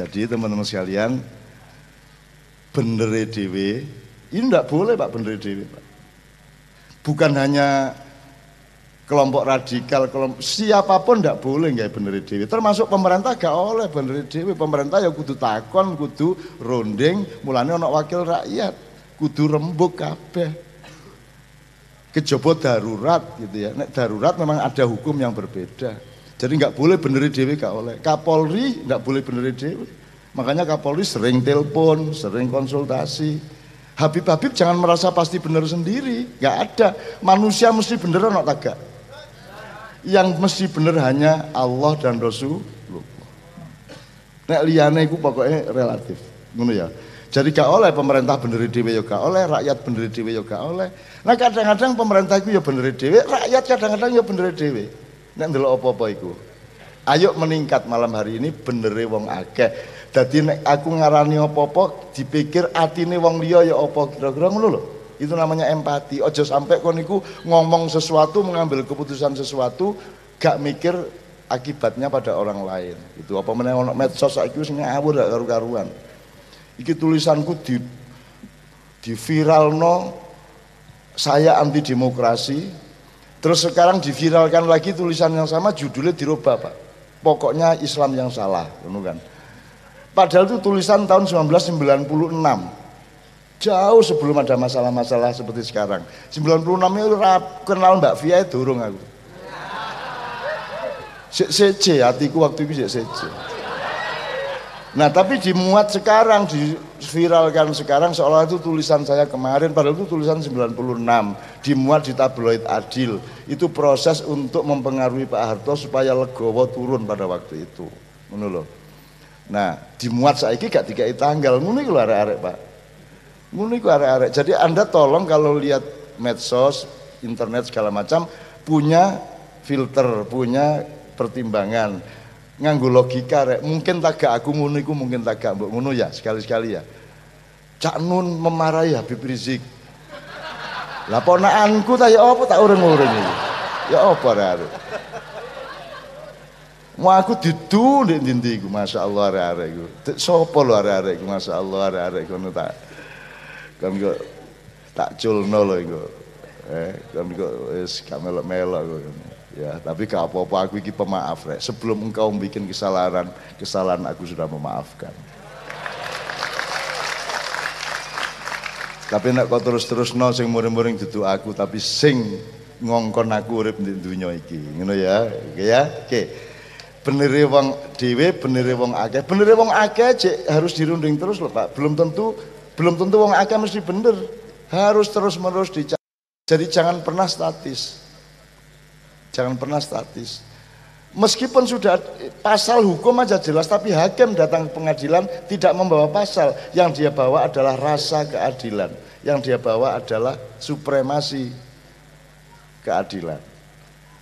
Jadi teman-teman sekalian, bener dewe, ini tidak boleh Pak bener dewe Pak. Bukan hanya kelompok radikal, kelompok siapa pun tidak boleh nggak bener dewi. Termasuk pemerintah gak oleh bener dewi. Pemerintah ya kudu takon, kudu ronding, mulanya ono wakil rakyat, kudu rembuk kabeh. Kejaba darurat gitu ya. Nek darurat memang ada hukum yang berbeda. Jadi nggak boleh bener dewi gak oleh. Kapolri nggak boleh bener dewi. Makanya Kapolri sering telepon, sering konsultasi. Habib-habib jangan merasa pasti benar sendiri, nggak ada. Manusia mesti bener atau tagak yang mesti bener hanya Allah dan Rasulullah. Nek liyane iku pokoknya relatif. Ngono ya. Jadi gak oleh pemerintah bener dhewe ya gak oleh, rakyat bener dhewe ya gak oleh. Nah kadang-kadang pemerintah itu ya bener dhewe, rakyat kadang-kadang ya bener dhewe. Nek ndelok apa-apa iku. Ayo meningkat malam hari ini bener wong akeh. Dadi nek aku ngarani apa-apa dipikir atine wong liya ya apa kira-kira ngono lho. Itu namanya empati. Ojo sampai kon niku ngomong sesuatu, mengambil keputusan sesuatu, gak mikir akibatnya pada orang lain. Itu apa meneh ono medsos saiki wis ngawur gak karu-karuan. Iki tulisanku di di viralno saya anti demokrasi. Terus sekarang diviralkan lagi tulisan yang sama judulnya dirubah, Pak. Pokoknya Islam yang salah, kan. Padahal itu tulisan tahun 1996 Jauh sebelum ada masalah-masalah seperti sekarang. 96 itu kenal Mbak Via itu durung aku. CC hatiku waktu itu CC. Nah tapi dimuat sekarang, diviralkan sekarang seolah itu tulisan saya kemarin, padahal itu tulisan 96, dimuat di tabloid Adil. Itu proses untuk mempengaruhi Pak Harto supaya legowo turun pada waktu itu. Menurut Nah, dimuat saiki gak tiga tanggal, ngono iku arek-arek Pak. Ngono iku arek-arek. Jadi Anda tolong kalau lihat medsos, internet segala macam punya filter, punya pertimbangan. Nganggo logika rek. Mungkin tak aku ngono iku mungkin tak mbok ngono ya sekali-sekali ya. Cak Nun memarahi Habib Rizik. Lah ponakanku ta ya apa tak urung-urung iki. Ya apa arek. Mau aku didu ndek ndi iku masyaallah arek-arek iku. Sopo lho arek-arek iku masyaallah arek-arek ngono tak kan kok tak culno loh iku eh kan kok wis gak melok-melok ya tapi gak apa-apa aku iki pemaaf rek. Sebelum engkau bikin kesalahan kesalahan aku sudah memaafkan. Tapi nek kau terus-terus no sing muring-muring dudu aku tapi sing ngongkon aku urip di dunia iki. Ngono ya? Oke ya? Oke. Benere wong dhewe benere wong akeh. Wong akeh harus dirunding terus loh Pak. Belum tentu belum tentu wong akeh mesti bener. Harus terus-menerus dicari. Jadi jangan pernah statis. Jangan pernah statis. Meskipun sudah pasal hukum aja jelas, tapi hakim datang ke pengadilan tidak membawa pasal. Yang dia bawa adalah rasa keadilan. Yang dia bawa adalah supremasi keadilan.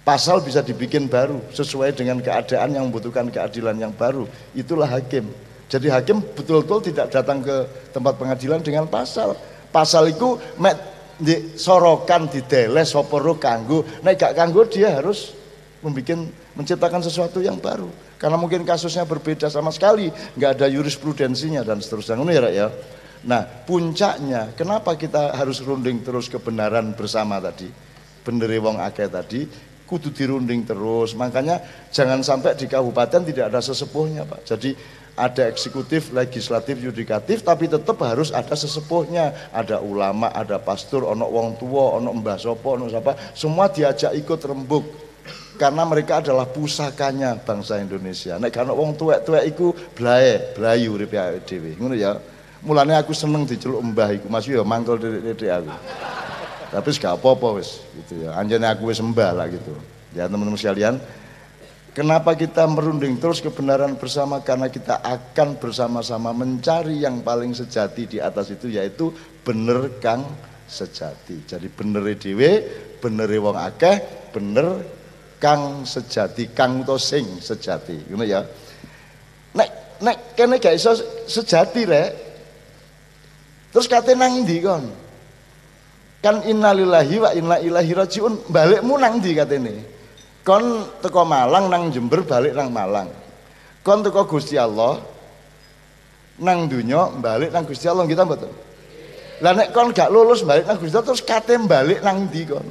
Pasal bisa dibikin baru sesuai dengan keadaan yang membutuhkan keadilan yang baru. Itulah hakim. Jadi hakim betul-betul tidak datang ke tempat pengadilan dengan pasal. Pasal itu di sorokan di deles soporo kanggo. Nek gak kanggo dia harus membuat menciptakan sesuatu yang baru. Karena mungkin kasusnya berbeda sama sekali, nggak ada jurisprudensinya dan seterusnya. Ini ya, ya. Nah, puncaknya kenapa kita harus runding terus kebenaran bersama tadi? Bener wong akeh tadi kudu dirunding terus. Makanya jangan sampai di kabupaten tidak ada sesepuhnya, Pak. Jadi ada eksekutif, legislatif, yudikatif, tapi tetap harus ada sesepuhnya, ada ulama, ada pastor, ono wong tua, ono mbah sopo, ono siapa, semua diajak ikut rembuk karena mereka adalah pusakanya bangsa Indonesia. Nek karena wong tua-tua iku blae, blayu urip dhewe. Ngono ya. Mulane aku seneng diceluk mbah iku, Mas ya mangkel dedek aku. Tapi gak apa-apa wis gitu ya. Anjane aku wis mbah lah gitu. Ya teman-teman sekalian, Kenapa kita merunding terus kebenaran bersama? Karena kita akan bersama-sama mencari yang paling sejati di atas itu yaitu bener kang sejati. Jadi bener dewe, bener wong akeh, bener kang sejati, kang to sing sejati. Ngono ya. Nek nek kene gak iso sejati rek. Terus kate nang ndi kon? Kan innalillahi wa inna ilaihi rajiun. Balikmu nang ndi katene? Kon teko Malang nang Jember balik nang Malang kon teko Gusti Allah nang dunya balik nang Gusti Allah kita betul. Lah nek kon gak lulus balik nang Gusti Allah terus kate balik nang ndi kon?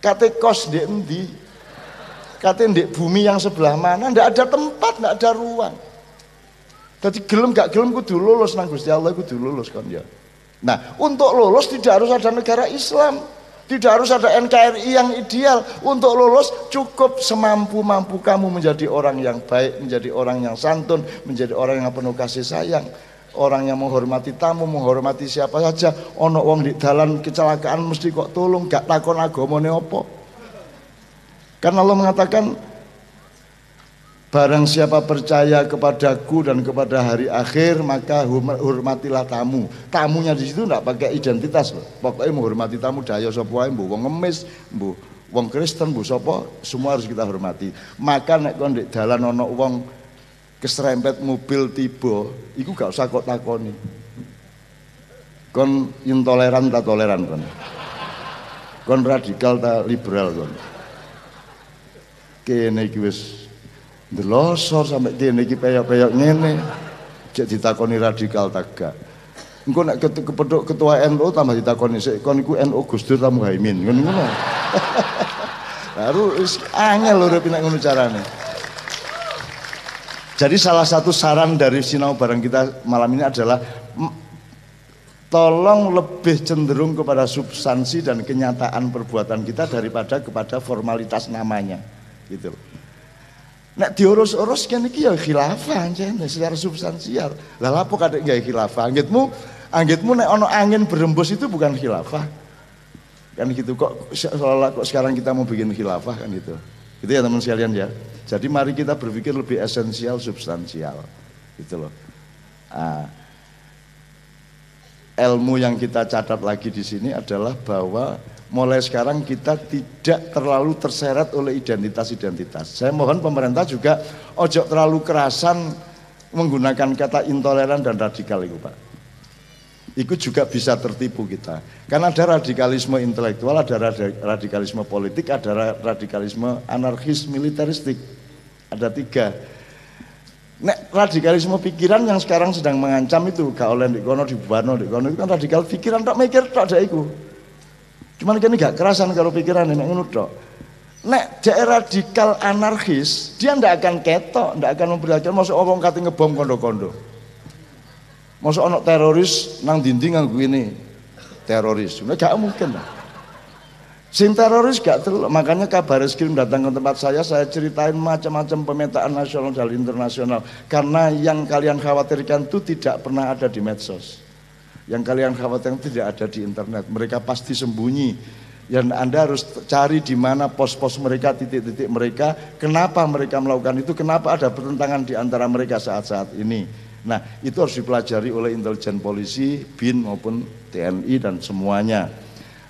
Kate kos di endi? Kate di bumi yang sebelah mana? Ndak ada tempat, ndak ada ruang. Jadi gelem gak gelem kudu lulus nang Gusti Allah kudu lulus kon ya. Nah, untuk lulus tidak harus ada negara Islam. Tidak harus ada NKRI yang ideal. Untuk lulus cukup semampu-mampu kamu menjadi orang yang baik, menjadi orang yang santun, menjadi orang yang penuh kasih sayang. Orang yang menghormati tamu, menghormati siapa saja. Ono wong di dalam kecelakaan mesti kok tolong, gak takon agamane apa. Karena Allah mengatakan Barang siapa percaya kepadaku dan kepada hari akhir maka hormatilah tamu. Tamunya di situ tidak pakai identitas loh. Pokoknya menghormati tamu daya sapa wae wong ngemis, mbuh wong Kristen, mbuh sapa, semua harus kita hormati. Maka nek kon ndek dalan ana wong keserempet mobil tiba, iku gak usah kok takoni. Kon intoleran tak toleran kon. Kon radikal tak liberal kon. Kene iki wis Delosor sampai kene iki peyok-peyok ngene. Cek ditakoni radikal tak gak. Engko nek kepethuk ketua NU tambah ditakoni sik kon iku NU Gus Dur ta Muhaimin. Ngono ngono. Baru wis angel lho nek ngono carane. Jadi salah satu saran dari sinau bareng kita malam ini adalah tolong lebih cenderung kepada substansi dan kenyataan perbuatan kita daripada kepada formalitas namanya gitu loh. Nek diurus-urus kan iki ya khilafah anjene secara substansial. Lah apa kadek gawe khilafah? Anggitmu anggitmu nek ono angin berembus itu bukan khilafah. Kan gitu kok seolah kok sekarang kita mau bikin khilafah kan gitu. Itu ya teman sekalian ya. Jadi mari kita berpikir lebih esensial substansial. Gitu loh. Nah, ilmu yang kita catat lagi di sini adalah bahwa mulai sekarang kita tidak terlalu terseret oleh identitas-identitas. Saya mohon pemerintah juga ojo terlalu kerasan menggunakan kata intoleran dan radikal itu Pak. Itu juga bisa tertipu kita. Karena ada radikalisme intelektual, ada radikalisme politik, ada radikalisme anarkis militeristik. Ada tiga. Nek radikalisme pikiran yang sekarang sedang mengancam itu, gak oleh di kono di Bano, di kono itu kan radikal pikiran tak mikir tak ada itu Cuman kini gak kerasan kalau pikiran ini ngono tok. Nek daerah radikal anarkis, dia ndak akan ketok, ndak akan memperlihatkan masuk orang kata ngebom kondo-kondo. Masuk orang teroris nang dinding nganggo ini teroris. Nah, gak mungkin lah. Sing teroris gak terlalu, makanya kabar eskrim datang ke tempat saya, saya ceritain macam-macam pemetaan nasional dan internasional. Karena yang kalian khawatirkan itu tidak pernah ada di medsos. Yang kalian khawatirkan tidak ada di internet. Mereka pasti sembunyi. Dan Anda harus cari di mana pos-pos mereka, titik-titik mereka, kenapa mereka melakukan itu, kenapa ada pertentangan di antara mereka saat-saat ini. Nah, itu harus dipelajari oleh intelijen polisi, BIN maupun TNI dan semuanya.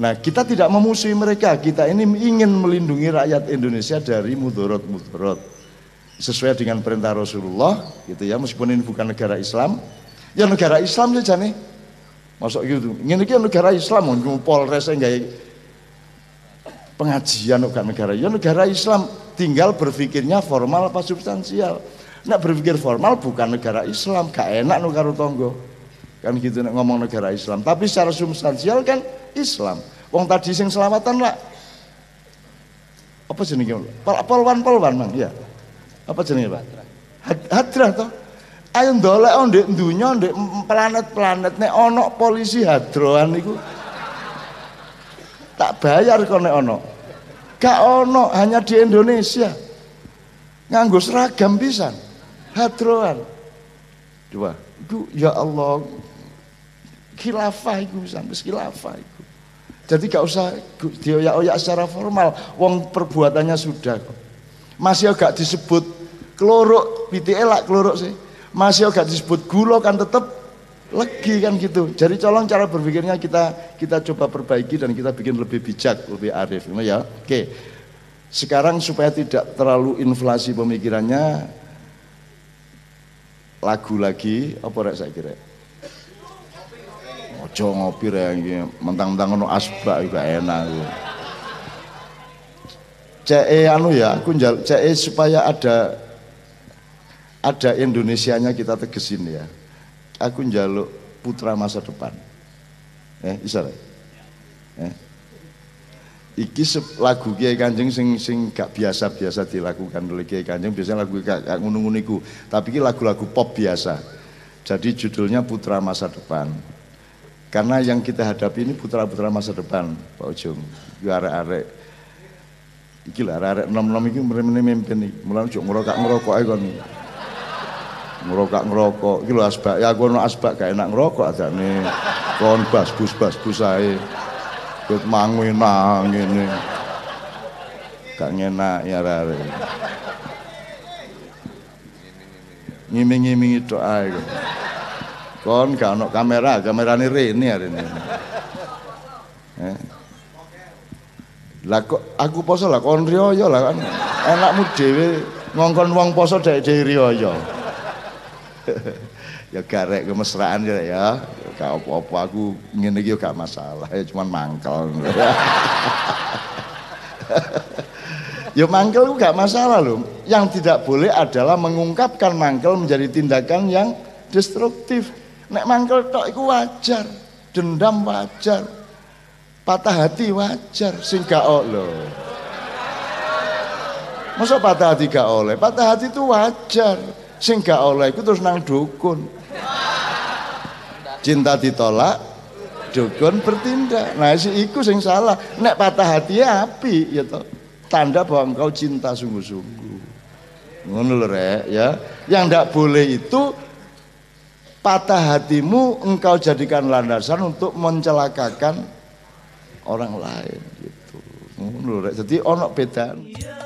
Nah, kita tidak memusuhi mereka, kita ini ingin melindungi rakyat Indonesia dari mudorot-mudorot. Sesuai dengan perintah Rasulullah, gitu ya, meskipun ini bukan negara Islam. Ya negara Islam saja nih, Masuk gitu. Ini kan negara Islam, mau Polres enggak pengajian bukan negara. Ya negara Islam, tinggal berpikirnya formal apa substansial. Nak berpikir formal bukan negara Islam, gak enak nu karo. Kan gitu nak ngomong negara Islam. Tapi secara substansial kan Islam. Wong tadi sing selamatan lah. Apa jenenge? Polwan-polwan, Mang, ya. Apa jenenge, Pak? Hadrah toh. Ayo ndolek oh, ndek dunya ndek planet-planet nek ana polisi hadroan iku tak bayar kok nek ana. Gak ono hanya di Indonesia. Nganggo seragam pisan. Hadroan. Dua. Itu ya Allah khilafah iku sampai khilafah iku. Jadi gak usah dioyak-oyak secara formal. Wong perbuatannya sudah kok. Masih agak disebut kelorok, pitike elak kelorok sih masih agak disebut gula kan tetap legi kan gitu. Jadi colong cara berpikirnya kita kita coba perbaiki dan kita bikin lebih bijak, lebih arif, ya. Oke. Sekarang supaya tidak terlalu inflasi pemikirannya lagu lagi apa rek saya kira? Ojo ngopi rek mentang-mentang ono asbak juga enak. CE anu ya, aku CE supaya ada ada Indonesianya kita tegesin ya. aku njaluk putra masa depan. Eh, bisa Eh. Iki lagu Kiai Kanjeng sing sing gak biasa-biasa dilakukan oleh Kiai Kanjeng, biasanya lagu gak, gak ngono Tapi iki lagu-lagu pop biasa. Jadi judulnya Putra Masa Depan. Karena yang kita hadapi ini putra-putra masa depan, Pak Ujung. Iki arek-arek iki lah arek nom-nom iki mrene mimpin iki. Mulane ojo ngerokok-ngerokok ae kon. Ngerokok ngerokok. Iki lho asbak. Ya aku ono asbak gak enak ngerokok adane. Kon bas-bus-bas-bus ae. Kut mangwi nang ngene. Gak ngenak ya arek. Ngiming-ngiming itu ae. Kon gak ono kamera, kamerane rene arene. Eh. Lah kok aku poso lah kon riyo lah kan. Enakmu dhewe ngongkon wong poso dhek-dhek riyo. ya garek kemesraan ya ya. Gak apa-apa aku ngene iki gak masalah, ya cuman mangkel. ya mangkel itu gak masalah loh. Yang tidak boleh adalah mengungkapkan mangkel menjadi tindakan yang destruktif. Nek mangkel tok iku wajar, dendam wajar. Patah hati wajar, sing gak lho. Masa patah hati gak oleh? Patah hati itu wajar. Sing gak oleh itu terus nang dukun. Cinta ditolak, dukun bertindak. Nah si iku sing salah. Nek patah hati ya api ya toh. Tanda bahwa engkau cinta sungguh-sungguh. Ngono ya. Yang ndak boleh itu patah hatimu engkau jadikan landasan untuk mencelakakan orang lain gitu. Ngono rek. Dadi ono bedane.